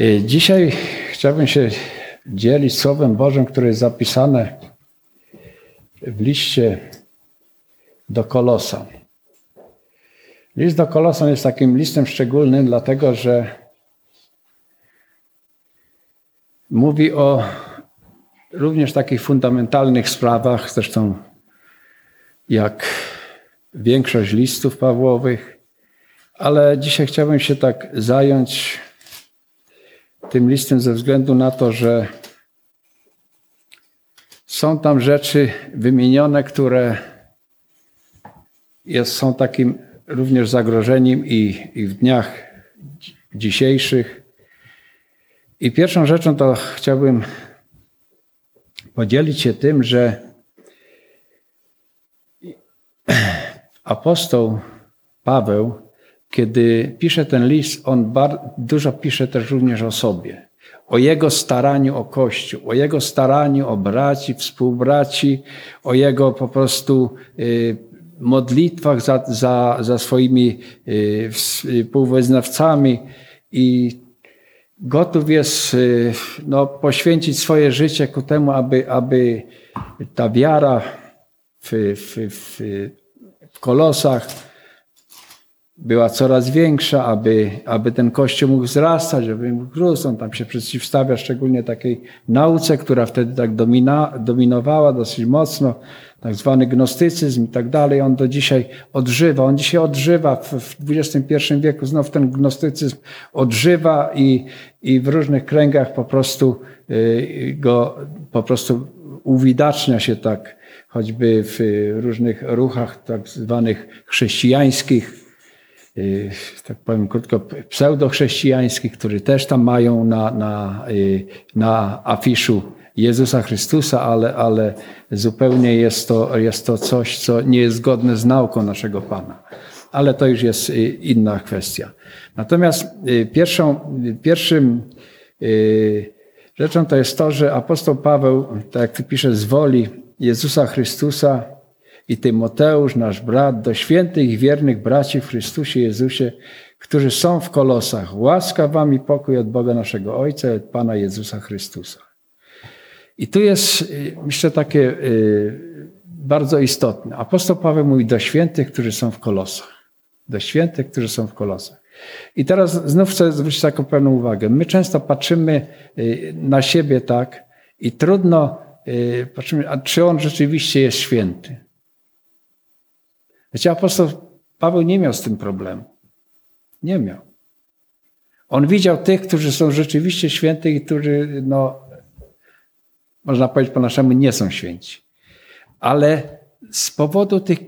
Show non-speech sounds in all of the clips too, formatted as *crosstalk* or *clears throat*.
Y, Dzisiaj chciałbym się dzielić Słowem Bożym, które jest zapisane w liście do Kolosa. List do Kolosa jest takim listem szczególnym, dlatego że mówi o również takich fundamentalnych sprawach, zresztą jak większość listów Pawłowych, ale dzisiaj chciałbym się tak zająć tym listem ze względu na to, że są tam rzeczy wymienione, które jest, są takim również zagrożeniem i, i w dniach dzisiejszych. I pierwszą rzeczą to chciałbym podzielić się tym, że *clears throat* apostoł Paweł, kiedy pisze ten list, on dużo pisze też również o sobie. O jego staraniu o Kościół, o jego staraniu o braci, współbraci, o jego po prostu y, modlitwach za, za, za swoimi y, współwyznawcami i gotów jest y, no, poświęcić swoje życie ku temu, aby, aby ta wiara w, w, w, w kolosach była coraz większa, aby, aby ten kościół mógł wzrastać, żeby mógł rósł. On tam się przeciwstawia szczególnie takiej nauce, która wtedy tak domina, dominowała dosyć mocno, tak zwany gnostycyzm i tak dalej. On do dzisiaj odżywa. On dzisiaj odżywa w, w XXI wieku. Znów ten gnostycyzm odżywa i, i w różnych kręgach po prostu y, go po prostu uwidacznia się tak, choćby w różnych ruchach tak zwanych chrześcijańskich, tak powiem krótko, pseudochrześcijańskich, które też tam mają na, na, na afiszu Jezusa Chrystusa, ale, ale zupełnie jest to, jest to coś, co nie jest zgodne z nauką naszego Pana. Ale to już jest inna kwestia. Natomiast pierwszą, pierwszym rzeczą to jest to, że apostoł Paweł, tak jak tu pisze, z woli Jezusa Chrystusa i Tymoteusz, nasz brat, do świętych i wiernych braci w Chrystusie Jezusie, którzy są w kolosach. Łaska wam i pokój od Boga naszego Ojca i od Pana Jezusa Chrystusa. I tu jest, myślę, takie bardzo istotne. Apostoł Paweł mówi do świętych, którzy są w kolosach. Do świętych, którzy są w kolosach. I teraz znów chcę zwrócić taką pewną uwagę. My często patrzymy na siebie tak i trudno patrzymy, a czy on rzeczywiście jest święty. Wiecie, apostoł Paweł nie miał z tym problemu. Nie miał. On widział tych, którzy są rzeczywiście święty i którzy, no, można powiedzieć po naszemu, nie są święci. Ale z powodu tych,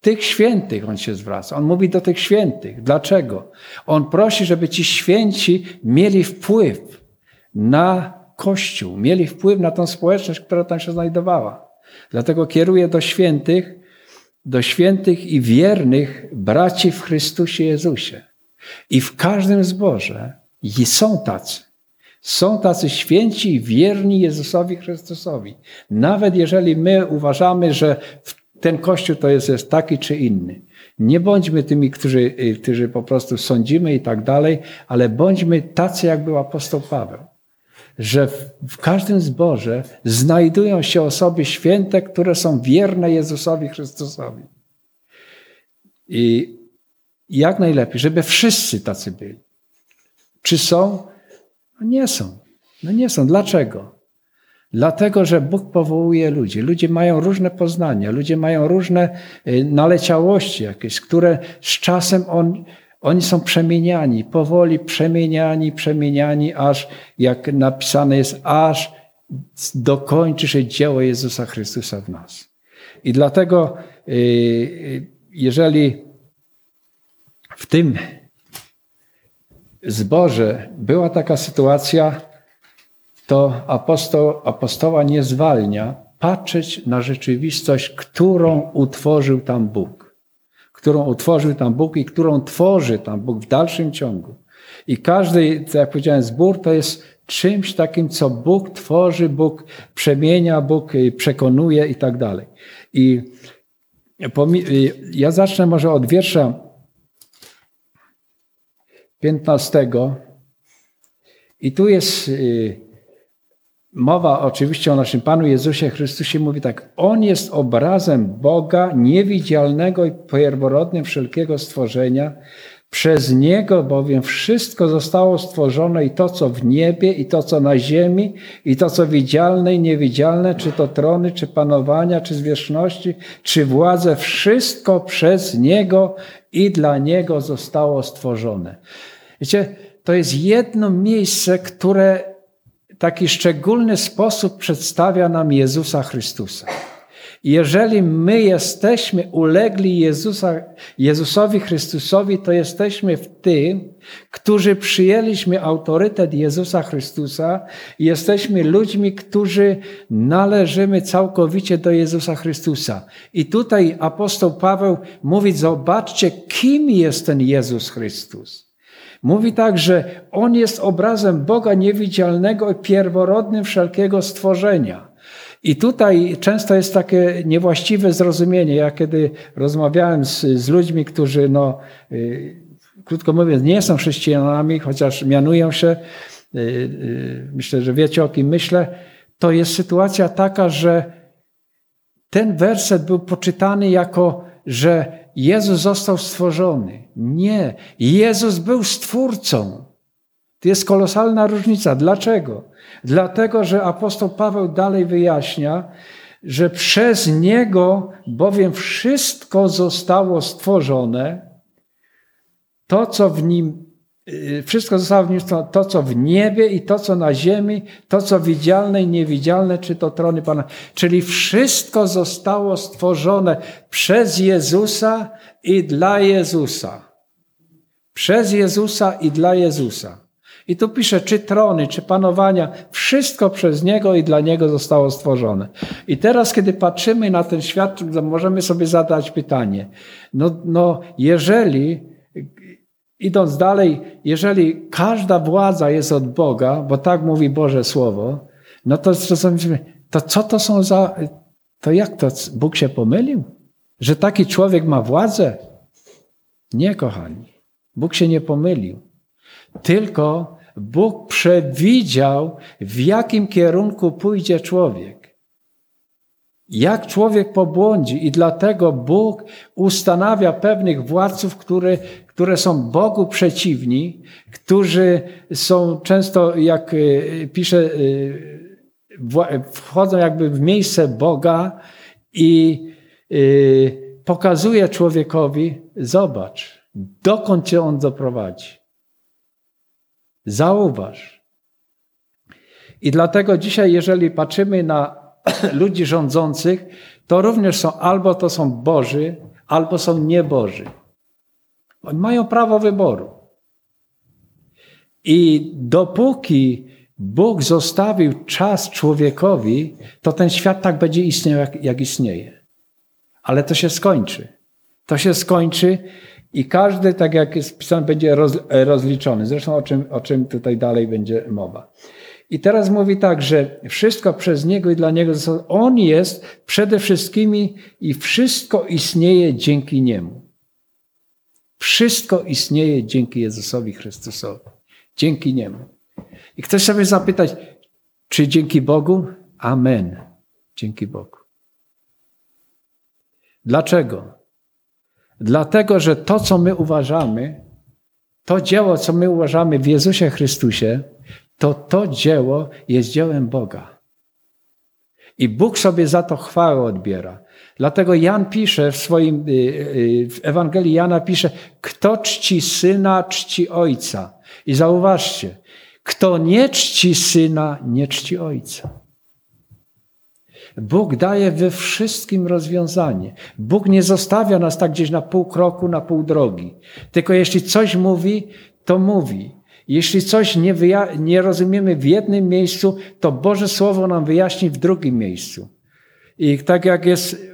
tych świętych on się zwraca. On mówi do tych świętych. Dlaczego? On prosi, żeby ci święci mieli wpływ na Kościół, mieli wpływ na tą społeczność, która tam się znajdowała. Dlatego kieruje do świętych, do świętych i wiernych braci w Chrystusie Jezusie. I w każdym zborze są tacy. Są tacy święci i wierni Jezusowi Chrystusowi. Nawet jeżeli my uważamy, że ten Kościół to jest, jest taki czy inny. Nie bądźmy tymi, którzy, którzy po prostu sądzimy i tak dalej, ale bądźmy tacy, jak był apostoł Paweł że w każdym zborze znajdują się osoby święte, które są wierne Jezusowi Chrystusowi. I jak najlepiej, żeby wszyscy tacy byli. Czy są? No nie są. No nie są. Dlaczego? Dlatego, że Bóg powołuje ludzi. Ludzie mają różne poznania, ludzie mają różne naleciałości jakieś, które z czasem on, oni są przemieniani, powoli przemieniani, przemieniani, aż, jak napisane jest, aż dokończy się dzieło Jezusa Chrystusa w nas. I dlatego, jeżeli w tym zborze była taka sytuacja, to apostoł, apostoła nie zwalnia patrzeć na rzeczywistość, którą utworzył tam Bóg. Którą utworzył tam Bóg i którą tworzy tam Bóg w dalszym ciągu. I każdy, jak powiedziałem, zbór to jest czymś takim, co Bóg tworzy, Bóg przemienia, Bóg przekonuje i tak dalej. I ja zacznę może od wiersza 15 I tu jest y, mowa oczywiście o naszym Panu Jezusie Chrystusie. Mówi tak, On jest obrazem Boga niewidzialnego i pierworodnym wszelkiego stworzenia, przez Niego bowiem wszystko zostało stworzone i to, co w niebie, i to, co na ziemi, i to, co widzialne i niewidzialne, czy to trony, czy panowania, czy zwierzchności, czy władze, wszystko przez Niego i dla Niego zostało stworzone. Wiecie, to jest jedno miejsce, które taki szczególny sposób przedstawia nam Jezusa Chrystusa. Jeżeli my jesteśmy ulegli Jezusa, Jezusowi Chrystusowi, to jesteśmy w tym, którzy przyjęliśmy autorytet Jezusa Chrystusa i jesteśmy ludźmi, którzy należymy całkowicie do Jezusa Chrystusa. I tutaj apostoł Paweł mówi, zobaczcie, kim jest ten Jezus Chrystus. Mówi tak, że On jest obrazem Boga niewidzialnego i pierworodnym wszelkiego stworzenia. I tutaj często jest takie niewłaściwe zrozumienie. Ja kiedy rozmawiałem z, z ludźmi, którzy, no, y, krótko mówiąc, nie są chrześcijanami, chociaż mianują się, y, y, myślę, że wiecie o kim myślę, to jest sytuacja taka, że ten werset był poczytany jako, że Jezus został stworzony. Nie, Jezus był stwórcą. To jest kolosalna różnica. Dlaczego? Dlatego, że apostoł Paweł dalej wyjaśnia, że przez niego bowiem wszystko zostało stworzone, to co w nim, wszystko zostało w nim to co w niebie i to co na ziemi, to co widzialne i niewidzialne, czy to trony Pana. Czyli wszystko zostało stworzone przez Jezusa i dla Jezusa. Przez Jezusa i dla Jezusa. I tu pisze, czy trony, czy panowania, wszystko przez Niego i dla Niego zostało stworzone. I teraz, kiedy patrzymy na ten świat, możemy sobie zadać pytanie. No, no jeżeli, idąc dalej, jeżeli każda władza jest od Boga, bo tak mówi Boże Słowo, no to zrozumiemy, to co to są za, to jak to, Bóg się pomylił? Że taki człowiek ma władzę? Nie, kochani. Bóg się nie pomylił. Tylko Bóg przewidział, w jakim kierunku pójdzie człowiek. Jak człowiek pobłądzi, i dlatego Bóg ustanawia pewnych władców, które, które są Bogu przeciwni, którzy są często, jak e, pisze, e, wchodzą jakby w miejsce Boga i e, pokazuje człowiekowi: zobacz, dokąd cię on doprowadzi. Zauważ. I dlatego dzisiaj, jeżeli patrzymy na *clears throat* ludzi rządzących, to również są albo to są Boży, albo są nieboży. Oni mają prawo wyboru. I dopóki Bóg zostawił czas człowiekowi, to ten świat tak będzie istniał, jak, jak istnieje. Ale to się skończy. To się skończy i każdy, tak jak jest pisane, będzie roz, rozliczony. Zresztą o czym, o czym tutaj dalej będzie mowa. I teraz mówi tak, że wszystko przez Niego i dla Niego, On jest przede wszystkimi i wszystko istnieje dzięki Niemu. Wszystko istnieje dzięki Jezusowi Chrystusowi. Dzięki Niemu. I ktoś sobie zapytać, czy dzięki Bogu? Amen. Dzięki Bogu. Dlaczego? Dlatego, że to, co my uważamy, to dzieło, co my uważamy w Jezusie Chrystusie, to to dzieło jest dziełem Boga. I Bóg sobie za to chwałę odbiera. Dlatego Jan pisze w swoim, y, y, w Ewangelii Jana pisze, kto czci syna, czci ojca. I zauważcie, kto nie czci syna, nie czci ojca. Bóg daje we wszystkim rozwiązanie. Bóg nie zostawia nas tak gdzieś na pół kroku, na pół drogi. Tylko jeśli coś mówi, to mówi. Jeśli coś nie, nie rozumiemy w jednym miejscu, to Boże Słowo nam wyjaśni w drugim miejscu. I tak jak jest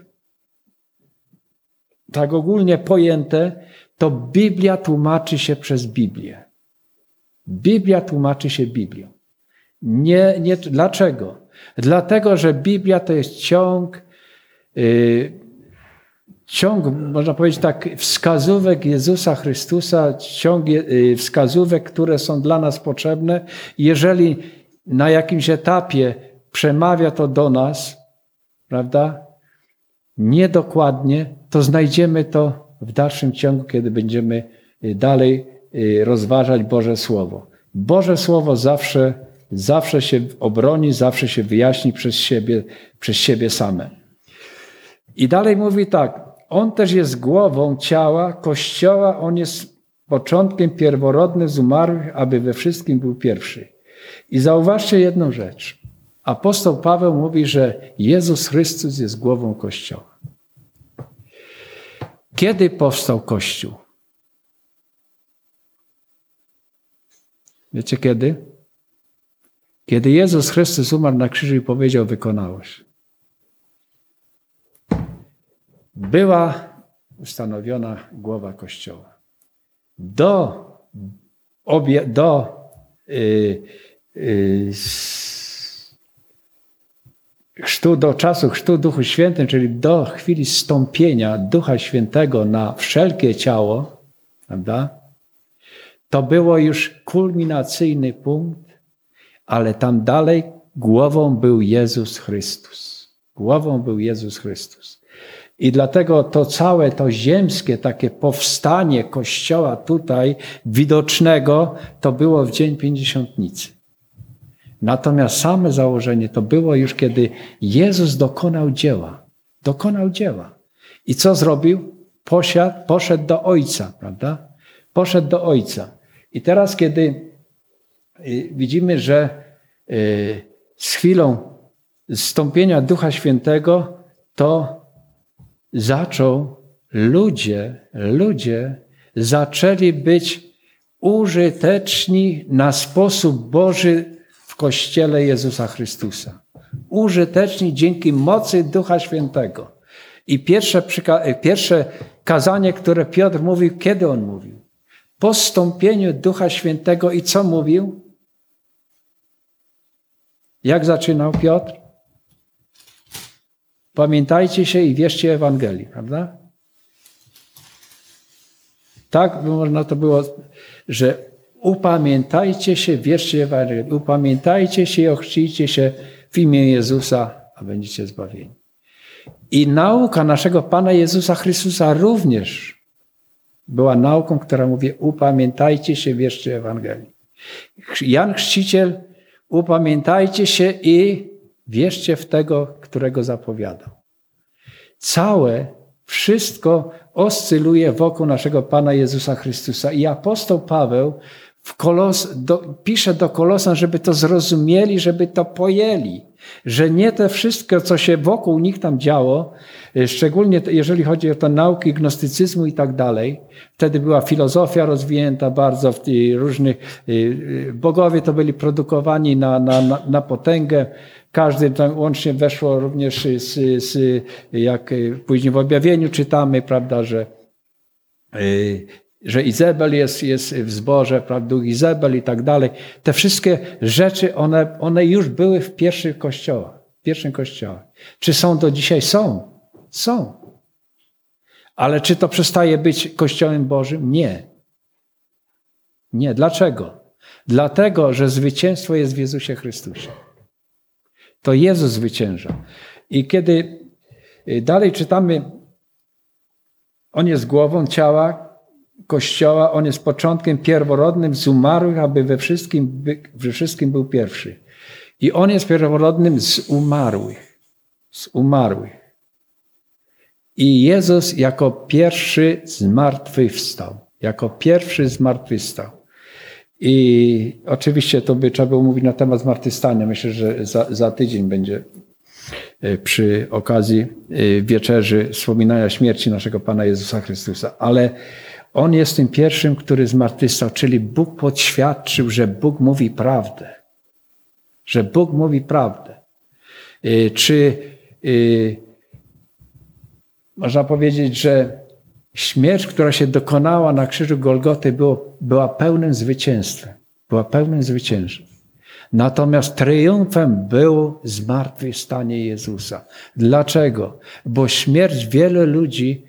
tak ogólnie pojęte, to Biblia tłumaczy się przez Biblię. Biblia tłumaczy się Biblią. Nie, nie, dlaczego? Dlatego, że Biblia to jest ciąg, yy, ciąg, można powiedzieć tak, wskazówek Jezusa Chrystusa, ciąg y, wskazówek, które są dla nas potrzebne. Jeżeli na jakimś etapie przemawia to do nas, prawda, niedokładnie, to znajdziemy to w dalszym ciągu, kiedy będziemy y, dalej y, rozważać Boże Słowo. Boże Słowo zawsze, zawsze się obroni, zawsze się wyjaśni przez siebie, przez siebie same. I dalej mówi tak, on też jest głową ciała, kościoła, on jest początkiem pierworodnym z umarłych, aby we wszystkim był pierwszy. I zauważcie jedną rzecz. Apostoł Paweł mówi, że Jezus Chrystus jest głową kościoła. Kiedy powstał Kościół? Wiecie kiedy? Kiedy Jezus Chrystus umarł na krzyżu i powiedział: Wykonałeś była ustanowiona głowa Kościoła. Do, obie, do y, y, chrztu, do czasu chrztu Duchu Świętym, czyli do chwili stąpienia Ducha Świętego na wszelkie ciało, prawda? To było już kulminacyjny punkt, ale tam dalej głową był Jezus Chrystus. Głową był Jezus Chrystus. I dlatego to całe to ziemskie takie powstanie kościoła tutaj widocznego to było w dzień pięćdziesiątnicy. Natomiast same założenie to było już, kiedy Jezus dokonał dzieła. Dokonał dzieła. I co zrobił? Posiadł, poszedł do Ojca, prawda? Poszedł do Ojca. I teraz, kiedy y, widzimy, że y, z chwilą zstąpienia Ducha Świętego, to zaczął ludzie, ludzie zaczęli być użyteczni na sposób Boży w Kościele Jezusa Chrystusa. Użyteczni dzięki mocy Ducha Świętego. I pierwsze, pierwsze kazanie, które Piotr mówił, kiedy on mówił? Po stąpieniu Ducha Świętego i co mówił? Jak zaczynał Piotr? Pamiętajcie się i wierzcie Ewangelii, prawda? Tak by można to było, że upamiętajcie się, wierzcie Ewangelii, upamiętajcie się i ochrzcijcie się w imię Jezusa, a będziecie zbawieni. I nauka naszego Pana Jezusa Chrystusa również była nauką, która mówi: upamiętajcie się, wierzcie Ewangelii. Jan Chrzciciel, upamiętajcie się i Wierzcie w tego, którego zapowiadał. Całe, wszystko oscyluje wokół naszego Pana Jezusa Chrystusa. I apostoł Paweł Kolos, do, pisze do Kolosan, żeby to zrozumieli, żeby to pojęli, że nie to wszystko, co się wokół nich tam działo, e, szczególnie jeżeli chodzi o to nauki gnostycyzmu i tak dalej, wtedy była filozofia rozwinięta bardzo, w różnych, e, e, bogowie to byli produkowani na, na, na, na potęgę, każdy tam łącznie weszło również z, z, jak później w objawieniu czytamy, prawda, że, że Izabel jest, jest w zborze, prawda, Izabel i tak dalej. Te wszystkie rzeczy, one, one już były w pierwszych kościołach, w pierwszym kościołach. Czy są do dzisiaj? Są. Są. Ale czy to przestaje być Kościołem Bożym? Nie. Nie. Dlaczego? Dlatego, że zwycięstwo jest w Jezusie Chrystusie. To Jezus zwycięża. I kiedy y, dalej czytamy, On jest głową ciała Kościoła, On jest początkiem pierworodnym z umarłych, aby we wszystkim, we wszystkim był pierwszy. I On jest pierworodnym z umarłych. Z umarłych. I Jezus jako pierwszy zmartwychwstał. Jako pierwszy zmartwychwstał. I oczywiście to by trzeba było mówić na temat zmartwychwstania. Myślę, że za, za tydzień będzie e, przy okazji e, wieczerzy wspominania śmierci naszego Pana Jezusa Chrystusa. Ale On jest tym pierwszym, który zmartwychwstał, czyli Bóg podświadczył, że Bóg mówi prawdę. Że Bóg mówi prawdę. E, czy można powiedzieć, że Śmierć, która się dokonała na krzyżu Golgoty, było, była pełnym zwycięstwem. Była pełnym zwycięstwem. Natomiast triumfem było zmartwychwstanie Jezusa. Dlaczego? Bo śmierć wielu ludzi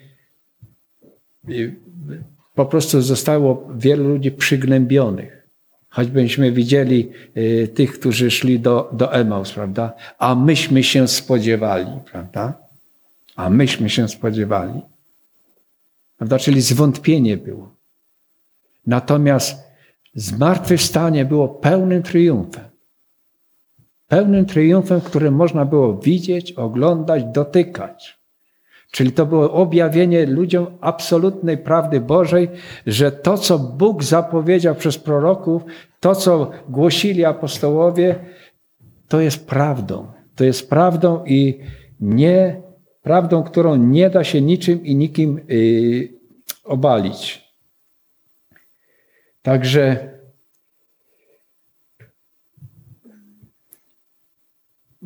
po prostu zostało wielu ludzi przygnębionych. Choćbyśmy widzieli y, tych, którzy szli do, do Emaus, prawda? A myśmy się spodziewali, prawda? A myśmy się spodziewali. Prawda? Czyli zwątpienie było. Natomiast zmartwychwstanie było pełnym triumfem. Pełnym triumfem, który można było widzieć, oglądać, dotykać. Czyli to było objawienie ludziom absolutnej prawdy Bożej, że to, co Bóg zapowiedział przez proroków, to, co głosili apostołowie, to jest prawdą. To jest prawdą i nie prawdą, którą nie da się niczym i nikim yy, obalić. Także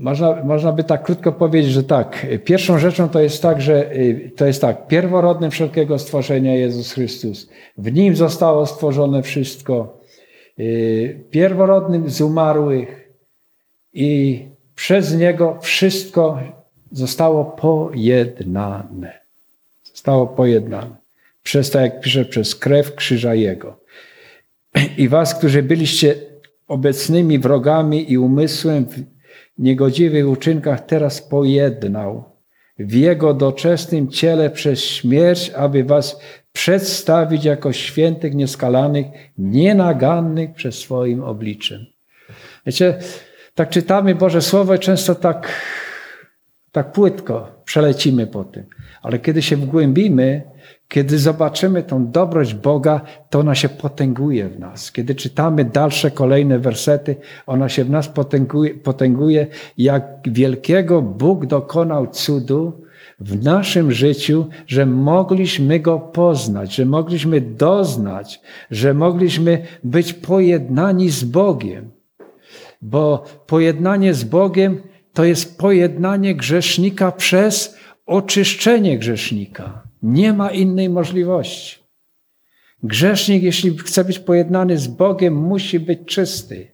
Można, można by tak krótko powiedzieć, że tak. Pierwszą rzeczą to jest tak, że y, to jest tak. Pierworodnym wszelkiego stworzenia Jezus Chrystus. W nim zostało stworzone wszystko. Y, pierworodnym z umarłych i przez niego wszystko zostało pojednane. Zostało pojednane. Przez tak, jak pisze, przez krew krzyża Jego. I was, którzy byliście obecnymi wrogami i umysłem niegodziwych uczynkach teraz pojednał w Jego doczesnym ciele przez śmierć, aby was przedstawić jako świętych, nieskalanych, nienagannych przez swoim obliczem. Wiecie, tak czytamy Boże Słowo i często tak, tak płytko przelecimy po tym. Ale kiedy się wgłębimy, kiedy zobaczymy tą dobroć Boga, to ona się potęguje w nas. Kiedy czytamy dalsze, kolejne wersety, ona się w nas potęguje, potęguje jak wielkiego Bóg dokonał cudu w naszym życiu, że mogliśmy Go poznać, że mogliśmy doznać, że mogliśmy być pojednani z Bogiem. Bo pojednanie z Bogiem to jest pojednanie grzesznika przez oczyszczenie grzesznika. Nie ma innej możliwości. Grzesznik, jeśli chce być pojednany z Bogiem, musi być czysty.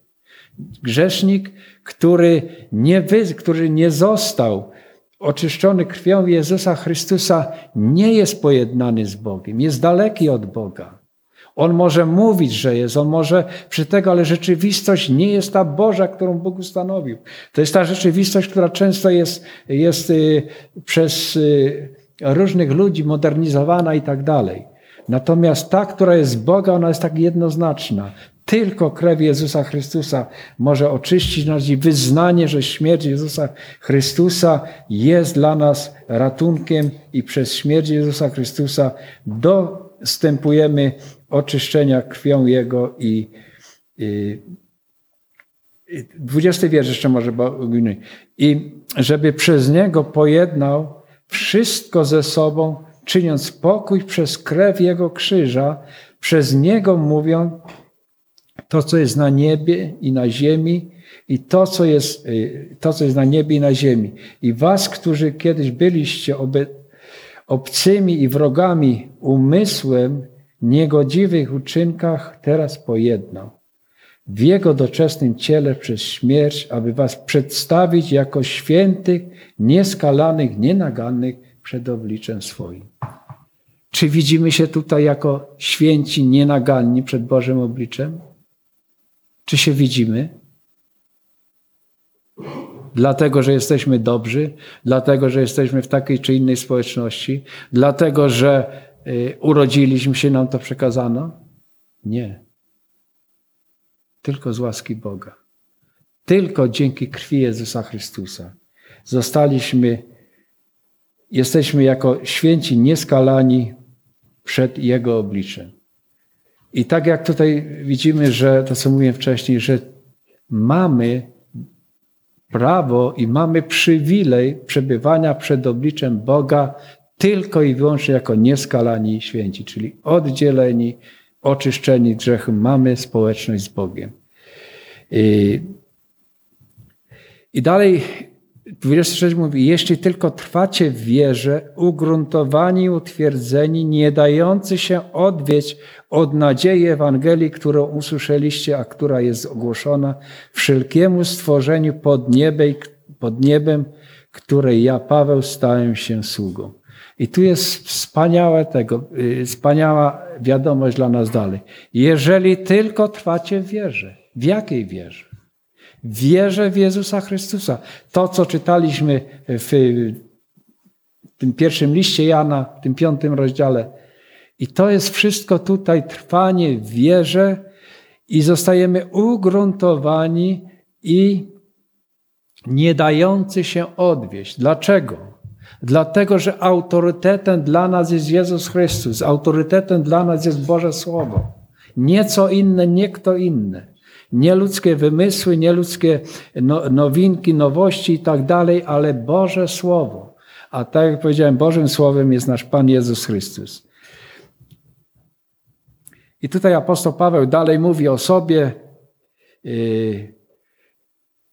Grzesznik, który nie, wy, który nie został oczyszczony krwią Jezusa Chrystusa, nie jest pojednany z Bogiem, jest daleki od Boga. On może mówić, że jest, on może przy tego, ale rzeczywistość nie jest ta Boża, którą Bóg ustanowił. To jest ta rzeczywistość, która często jest, jest y, przez y, różnych ludzi modernizowana i tak dalej. Natomiast ta, która jest z Boga, ona jest tak jednoznaczna. Tylko krew Jezusa Chrystusa może oczyścić nas i wyznanie, że śmierć Jezusa Chrystusa jest dla nas ratunkiem i przez śmierć Jezusa Chrystusa dostępujemy oczyszczenia krwią Jego i, i 20 wiersz jeszcze może, bo i żeby przez Niego pojednał wszystko ze sobą, czyniąc pokój przez krew Jego krzyża, przez Niego mówią to, co jest na niebie i na ziemi, i to, co jest, y, to, co jest na niebie i na ziemi. I was, którzy kiedyś byliście obcymi i wrogami umysłem, niegodziwych uczynkach, teraz pojednał. W Jego doczesnym ciele przez śmierć, aby was przedstawić jako świętych, nieskalanych, nienagannych przed obliczem swoim. Czy widzimy się tutaj jako święci, nienaganni przed Bożym obliczem? Czy się widzimy? Dlatego, że jesteśmy dobrzy, dlatego, że jesteśmy w takiej czy innej społeczności, dlatego, że y, urodziliśmy się, nam to przekazano? Nie. Tylko z łaski Boga. Tylko dzięki krwi Jezusa Chrystusa zostaliśmy, jesteśmy jako święci nieskalani przed Jego obliczem. I tak jak tutaj widzimy, że to co mówiłem wcześniej, że mamy prawo i mamy przywilej przebywania przed obliczem Boga tylko i wyłącznie jako nieskalani święci, czyli oddzieleni, oczyszczeni grzechem, mamy społeczność z Bogiem. I, i dalej 26 mówi, jeśli tylko trwacie w wierze, ugruntowani, utwierdzeni, nie dający się odwieść od nadziei Ewangelii, którą usłyszeliście, a która jest ogłoszona wszelkiemu stworzeniu pod, niebie, pod niebem, której ja, Paweł, stałem się sługą. I tu jest wspaniałe tego, y, wspaniała wiadomość dla nas dalej. Jeżeli tylko trwacie w wierze. W jakiej wierze? Wierzę w Jezusa Chrystusa. To, co czytaliśmy w tym pierwszym liście Jana, w tym piątym rozdziale. I to jest wszystko tutaj trwanie w wierze i zostajemy ugruntowani i nie dający się odwieść. Dlaczego? Dlatego, że autorytetem dla nas jest Jezus Chrystus, autorytetem dla nas jest Boże Słowo. Nie co inne, nie kto inny. Nie ludzkie wymysły, nie ludzkie no, nowinki, nowości i tak dalej, ale Boże Słowo. A tak jak powiedziałem, Bożym Słowem jest nasz Pan Jezus Chrystus. I tutaj apostoł Paweł dalej mówi o sobie, yy,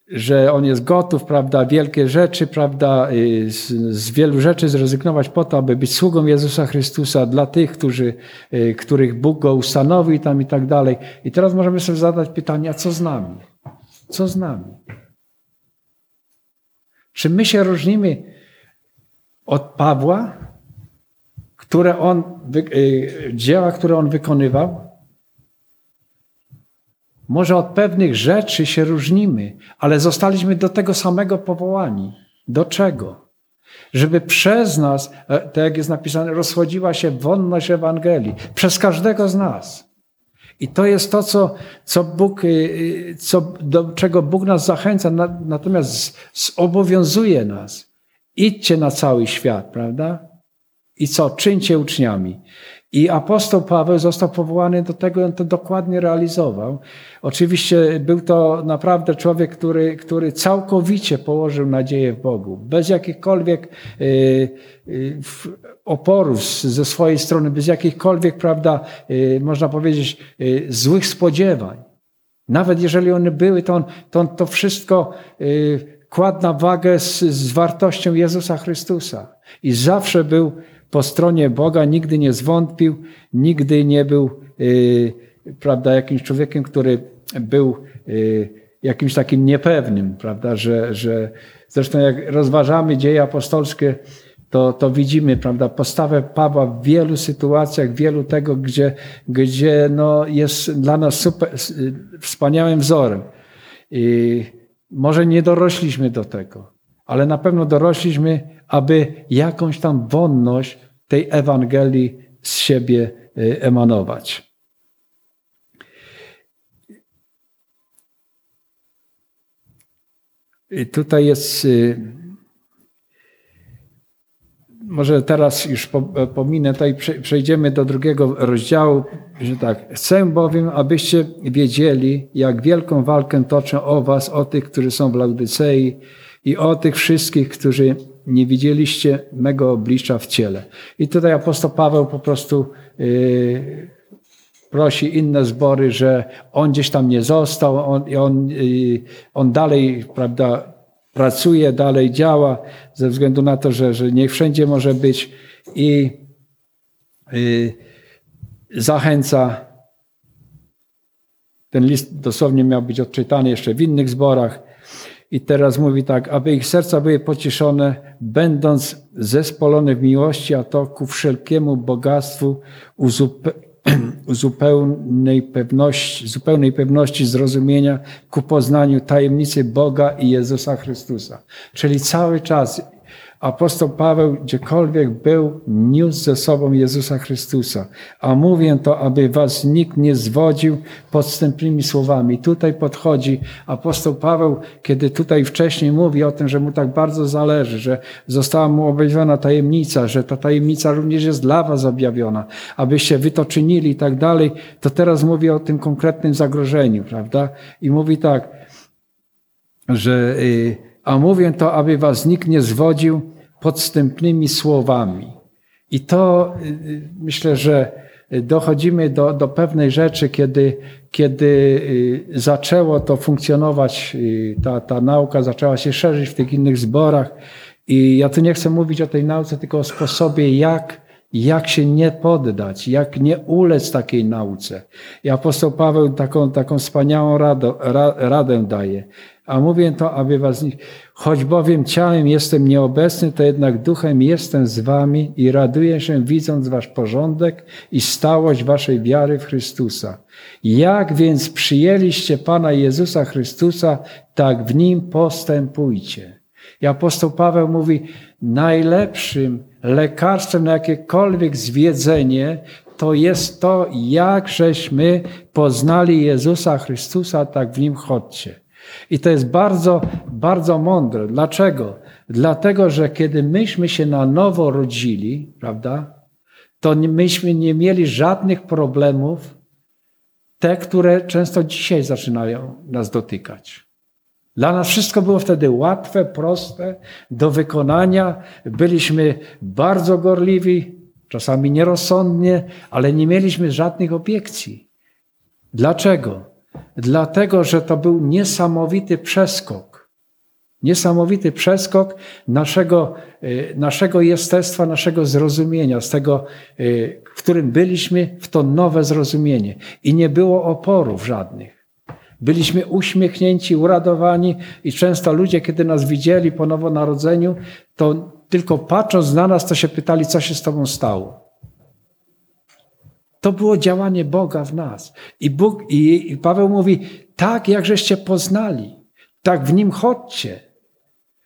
że on jest gotów, prawda, wielkie rzeczy, prawda, yy, z, z, wielu rzeczy zrezygnować po to, aby być sługą Jezusa Chrystusa dla tych, którzy, yy, których Bóg go ustanowił tam i tak dalej. I teraz możemy sobie zadać pytanie, a co z nami? Co z nami? Czy my się różnimy od Pawła? które on, y, dzieła, które on wykonywał. Może od pewnych rzeczy się różnimy, ale zostaliśmy do tego samego powołani. Do czego? Żeby przez nas, e, tak jak jest napisane, rozchodziła się wonność Ewangelii. Przez każdego z nas. I to jest to, co, co Bóg, y, y, co, do czego Bóg nas zachęca, natomiast zobowiązuje nas. Idźcie na cały świat, prawda? I co? Czyńcie uczniami. I apostoł Paweł został powołany do tego on to dokładnie realizował. Oczywiście był to naprawdę człowiek, który, który całkowicie położył nadzieję w Bogu, bez jakichkolwiek y, y, oporów ze swojej strony, bez jakichkolwiek, prawda, y, można powiedzieć, złych spodziewań. Nawet jeżeli one były, to on to, on to wszystko kładł na wagę z, z wartością Jezusa Chrystusa. I zawsze był po stronie Boga, nigdy nie zwątpił, nigdy nie był yy, prawda, jakimś człowiekiem, który był yy, jakimś takim niepewnym, prawda, że, że zresztą jak rozważamy dzieje apostolskie, to, to widzimy, prawda, postawę Pawła w wielu sytuacjach, wielu tego, gdzie, gdzie no, jest dla nas super, wspaniałym wzorem. I może nie dorośliśmy do tego, ale na pewno dorośliśmy, aby jakąś tam wonność tej Ewangelii z siebie y, emanować. I tutaj jest. Y, może teraz już pominę, tutaj przejdziemy do drugiego rozdziału, że tak. Chcę bowiem, abyście wiedzieli, jak wielką walkę toczę o was, o tych, którzy są w Laudycei i o tych wszystkich, którzy nie widzieliście mego oblicza w ciele. I tutaj apostoł Paweł po prostu yy, prosi inne zbory, że on gdzieś tam nie został, on, on, yy, on dalej, prawda, pracuje, dalej działa, ze względu na to, że, że nie wszędzie może być i yy, zachęca. Ten list dosłownie miał być odczytany jeszcze w innych zborach. I teraz mówi tak, aby ich serca były pocieszone, będąc zespolone w miłości, a to ku wszelkiemu bogactwu *clears throat* zupełnej pewności, zupełnej pewności zrozumienia ku poznaniu tajemnicy Boga i Jezusa Chrystusa. Czyli cały czas apostoł Paweł gdziekolwiek był, niósł ze sobą Jezusa Chrystusa. A mówię to, aby was nikt nie zwodził podstępnymi słowami. Tutaj podchodzi apostoł Paweł, kiedy tutaj wcześniej mówi o tym, że mu tak bardzo zależy, że została mu objawiona tajemnica, że ta tajemnica również jest dla was objawiona, abyście wy to czynili i tak dalej, to teraz mówi o tym konkretnym zagrożeniu, prawda? I mówi tak, że y, a mówię to, aby was nikt nie zwodził podstępnymi słowami. I to y, y, myślę, że dochodzimy do, do pewnej rzeczy, kiedy, kiedy y, zaczęło to funkcjonować, ta, ta nauka zaczęła się szerzyć w tych innych zborach. I ja tu nie chcę mówić o tej nauce, tylko o sposobie, jak, jak się nie poddać, jak nie ulec takiej nauce. I apostoł Paweł taką, taką wspaniałą radę, radę daje. A mówię to, aby was, choć bowiem ciałem jestem nieobecny, to jednak duchem jestem z wami i raduję się widząc wasz porządek i stałość waszej wiary w Chrystusa. Jak więc przyjęliście Pana Jezusa Chrystusa, tak w Nim postępujcie. I apostoł Paweł mówi, najlepszym lekarstwem na jakiekolwiek zwiedzenie to jest to, jak żeśmy poznali Jezusa Chrystusa, tak w Nim chodźcie. I to jest bardzo, bardzo mądre. Dlaczego? Dlatego, że kiedy myśmy się na nowo rodzili, prawda, to myśmy nie mieli żadnych problemów, te, które często dzisiaj zaczynają nas dotykać. Dla nas wszystko było wtedy łatwe, proste do wykonania. Byliśmy bardzo gorliwi, czasami nierozsądnie, ale nie mieliśmy żadnych obiekcji. Dlaczego? Dlatego, że to był niesamowity przeskok. Niesamowity przeskok naszego, y, naszego jestestwa, naszego zrozumienia, z tego, y, w którym byliśmy, w to nowe zrozumienie. I nie było oporów żadnych. Byliśmy uśmiechnięci, uradowani i często ludzie, kiedy nas widzieli po nowonarodzeniu, to tylko patrząc na nas, to się pytali, co się z tobą stało. To było działanie Boga w nas. I, Bóg, i, Paweł mówi, tak jak żeście poznali, tak w nim chodźcie.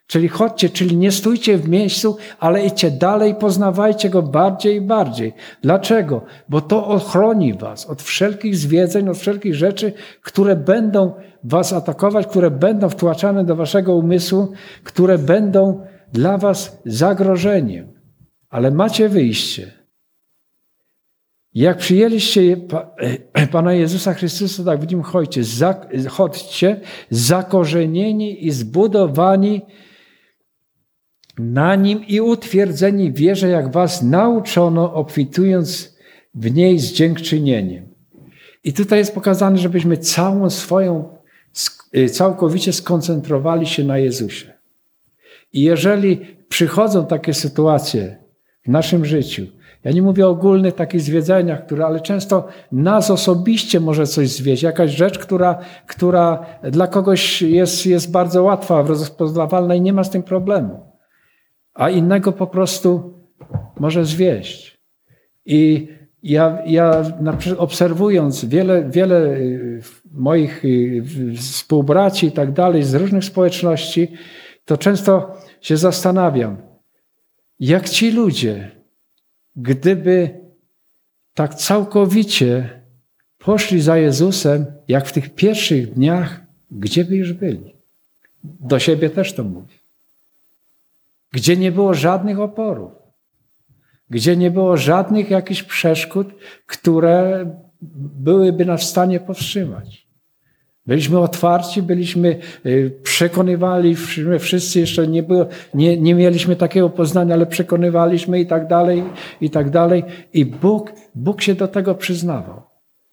Czyli chodźcie, czyli nie stójcie w miejscu, ale idźcie dalej, poznawajcie go bardziej i bardziej. Dlaczego? Bo to ochroni was od wszelkich zwiedzeń, od wszelkich rzeczy, które będą was atakować, które będą wtłaczane do waszego umysłu, które będą dla was zagrożeniem. Ale macie wyjście. Jak przyjęliście *clears throat* Pana Jezusa Chrystusa, tak w Nim chodźcie, chodźcie zakorzenieni i zbudowani na Nim i utwierdzeni wierze, jak Was nauczono, obfitując w niej z dziękczynieniem. I tutaj jest pokazane, żebyśmy całą swoją, e, całkowicie skoncentrowali się na Jezusie. I jeżeli przychodzą takie sytuacje w naszym życiu, ja nie mówię o ogólnych takich zwiedzeniach, które, ale często nas osobiście może coś zwieść, jakaś rzecz, która, która dla kogoś jest, jest bardzo łatwa, rozpoznawalna i nie ma z tym problemu. A innego po prostu może zwieść. I ja, ja obserwując wiele, wiele y, moich y, współbraci i tak dalej z różnych społeczności, to często się zastanawiam, jak ci ludzie, gdyby tak całkowicie poszli za Jezusem, jak w tych pierwszych dniach, gdzie by już byli? Do siebie też to mówię. Gdzie nie było żadnych oporów, gdzie nie było żadnych jakichś przeszkód, które byłyby nas w stanie powstrzymać. Byliśmy otwarci, byliśmy, y, przekonywali, wszyscy jeszcze nie, było, nie, nie mieliśmy takiego poznania, ale przekonywaliśmy i tak dalej, i tak dalej. I Bóg, Bóg się do tego przyznawał.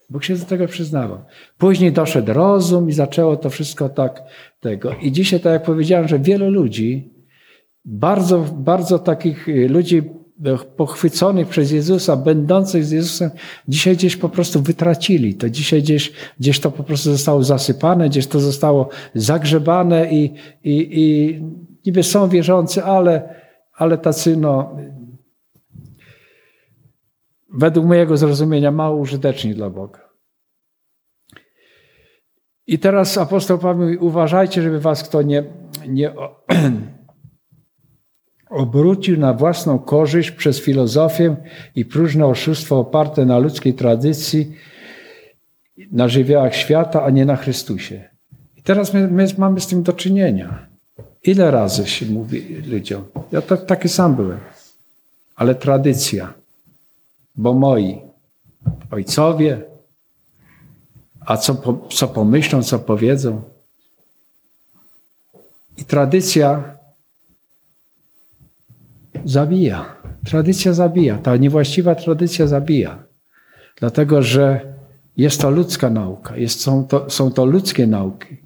Bóg się do tego przyznawał. Później doszedł rozum i zaczęło to wszystko tak tego. I dzisiaj, tak jak powiedziałem, że wielu ludzi, bardzo, bardzo takich y, ludzi pochwyconych przez Jezusa, będących z Jezusem, dzisiaj gdzieś po prostu wytracili. To dzisiaj gdzieś, gdzieś to po prostu zostało zasypane, gdzieś to zostało zagrzebane i, i, i niby są wierzący, ale, ale tacy no, według mojego zrozumienia mało użyteczni dla Boga. I teraz apostoł Paweł mówi, uważajcie, żeby was kto nie, nie *clears throat* obrócił na własną korzyść przez filozofię i próżne oszustwo oparte na ludzkiej tradycji, na żywiołach świata, a nie na Chrystusie. I teraz my, my mamy z tym do czynienia. Ile razy się mówi ludziom? Ja to, taki sam byłem. Ale tradycja. Bo moi ojcowie, a co, co pomyślą, co powiedzą. I tradycja zabija. Tradycja zabija. Ta niewłaściwa tradycja zabija. Dlatego, że jest to ludzka nauka, jest, są, to, są to ludzkie nauki.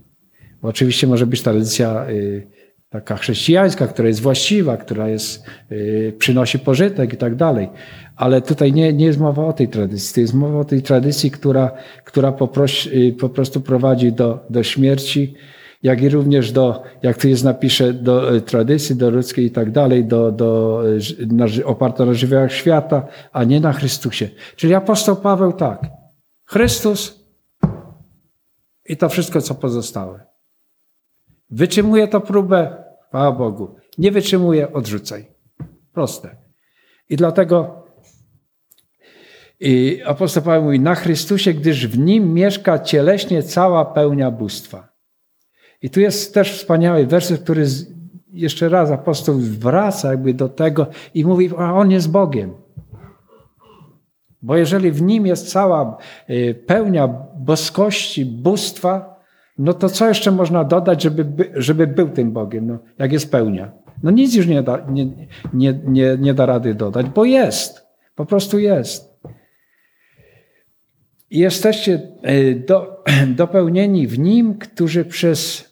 Bo oczywiście może być tradycja y, taka chrześcijańska, która jest właściwa, która jest, przynosi pożytek i tak dalej. Ale tutaj nie, nie jest mowa o tej tradycji. To jest mowa o tej tradycji, która, która po, po prostu prowadzi do, do śmierci, jak i również do, jak tu jest napisze, do e, tradycji, do ludzkiej i tak dalej, do, do, e, na, oparta na żywiołach świata, a nie na Chrystusie. Czyli apostoł Paweł tak. Chrystus i to wszystko, co pozostałe. Wytrzymuje to próbę, chwała Bogu. Nie wytrzymuje, odrzucaj. Proste. I dlatego i apostoł Paweł mówi, na Chrystusie, gdyż w nim mieszka cieleśnie cała pełnia bóstwa. I tu jest też wspaniały werset, który jeszcze raz apostoł wraca jakby do tego i mówi, a on jest Bogiem. Bo jeżeli w nim jest cała y, pełnia boskości, bóstwa, no to co jeszcze można dodać, żeby, żeby był tym Bogiem, no, jak jest pełnia? No nic już nie da, nie, nie, nie, nie da rady dodać, bo jest. Po prostu jest. I jesteście y, do, *clears throat* dopełnieni w nim, którzy przez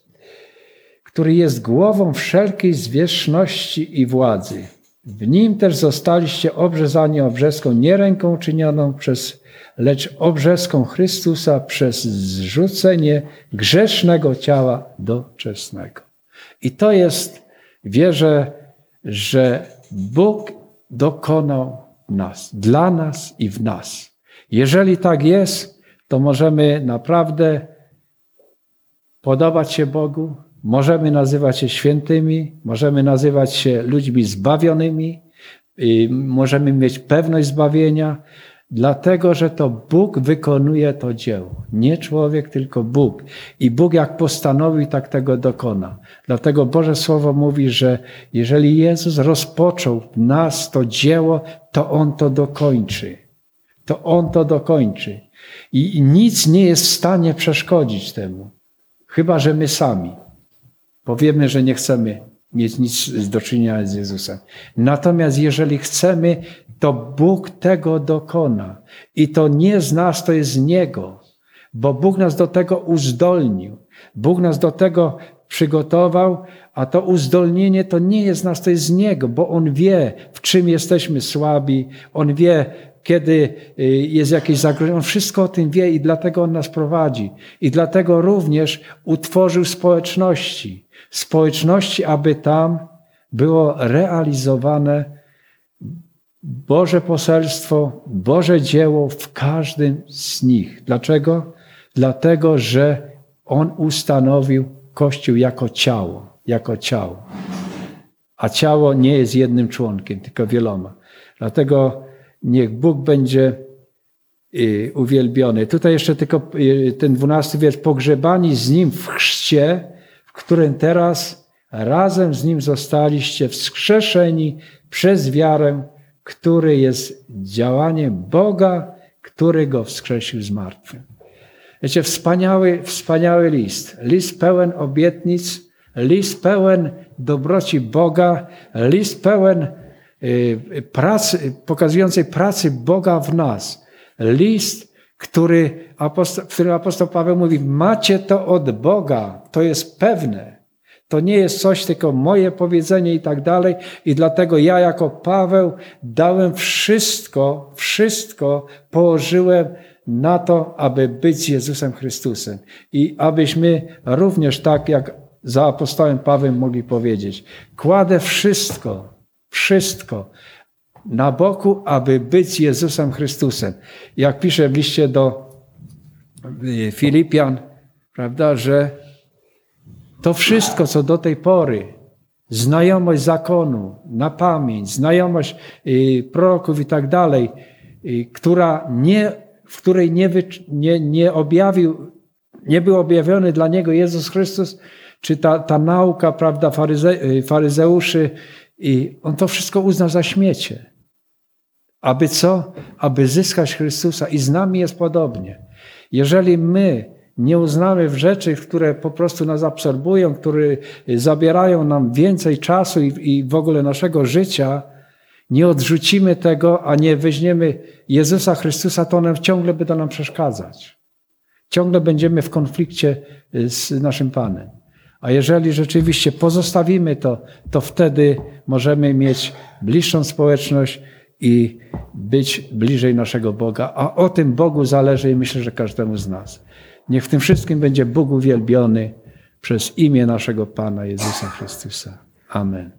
który jest głową wszelkiej zwierzchności i władzy. W nim też zostaliście obrzezani obrzeską nie ręką czynioną przez, lecz obrzeską Chrystusa przez zrzucenie grzesznego ciała doczesnego. I to jest, wierzę, że Bóg dokonał nas, dla nas i w nas. Jeżeli tak jest, to możemy naprawdę podobać się Bogu, Możemy nazywać się świętymi, możemy nazywać się ludźmi zbawionymi, możemy mieć pewność zbawienia, dlatego że to Bóg wykonuje to dzieło. Nie człowiek, tylko Bóg. I Bóg jak postanowił, tak tego dokona. Dlatego Boże Słowo mówi, że jeżeli Jezus rozpoczął w nas to dzieło, to On to dokończy. To On to dokończy. I nic nie jest w stanie przeszkodzić temu. Chyba, że my sami powiemy, że nie chcemy mieć nic do czynienia z Jezusem. Natomiast jeżeli chcemy, to Bóg tego dokona. I to nie z nas, to jest z Niego. Bo Bóg nas do tego uzdolnił. Bóg nas do tego przygotował, a to uzdolnienie to nie jest z nas, to jest z Niego, bo On wie, w czym jesteśmy słabi. On wie, kiedy y, jest jakieś zagrożenie. On wszystko o tym wie i dlatego On nas prowadzi. I dlatego również utworzył społeczności społeczności, aby tam było realizowane Boże poselstwo, Boże dzieło w każdym z nich. Dlaczego? Dlatego, że On ustanowił Kościół jako ciało, jako ciało. A ciało nie jest jednym członkiem, tylko wieloma. Dlatego niech Bóg będzie y, uwielbiony. Tutaj jeszcze tylko y, ten dwunasty wiersz. Pogrzebani z Nim w chrzcie, którym teraz razem z Nim zostaliście wskrzeszeni przez wiarę, który jest działaniem Boga, który Go wskrzesił z martwych. Wiecie, wspaniały, wspaniały list. List pełen obietnic, list pełen dobroci Boga, list pełen y, pracy, pokazującej pracy Boga w nas. List który apostoł, w którym apostoł Paweł mówi: Macie to od Boga, to jest pewne. To nie jest coś, tylko moje powiedzenie i tak dalej. I dlatego ja, jako Paweł, dałem wszystko, wszystko położyłem na to, aby być Jezusem Chrystusem. I abyśmy również tak jak za apostołem Pawłem mogli powiedzieć: Kładę wszystko, wszystko na boku, aby być Jezusem Chrystusem. Jak pisze w liście do y, Filipian, prawda, że to wszystko, co do tej pory, znajomość zakonu na pamięć, znajomość y, proroków i tak dalej, y, która nie, w której nie, nie, nie objawił, nie był objawiony dla niego Jezus Chrystus, czy ta, ta nauka, prawda, faryze, faryzeuszy, i on to wszystko uznał za śmiecie. Aby co? Aby zyskać Chrystusa. I z nami jest podobnie. Jeżeli my nie uznamy w rzeczy, które po prostu nas absorbują, które zabierają nam więcej czasu i, i w ogóle naszego życia, nie odrzucimy tego, a nie weźmiemy Jezusa Chrystusa, to on ciągle będzie nam przeszkadzać. Ciągle będziemy w konflikcie z naszym Panem. A jeżeli rzeczywiście pozostawimy to, to wtedy możemy mieć bliższą społeczność i być bliżej naszego Boga. A o tym Bogu zależy i myślę, że każdemu z nas. Niech w tym wszystkim będzie Bóg uwielbiony przez imię naszego Pana Jezusa Chrystusa. Amen.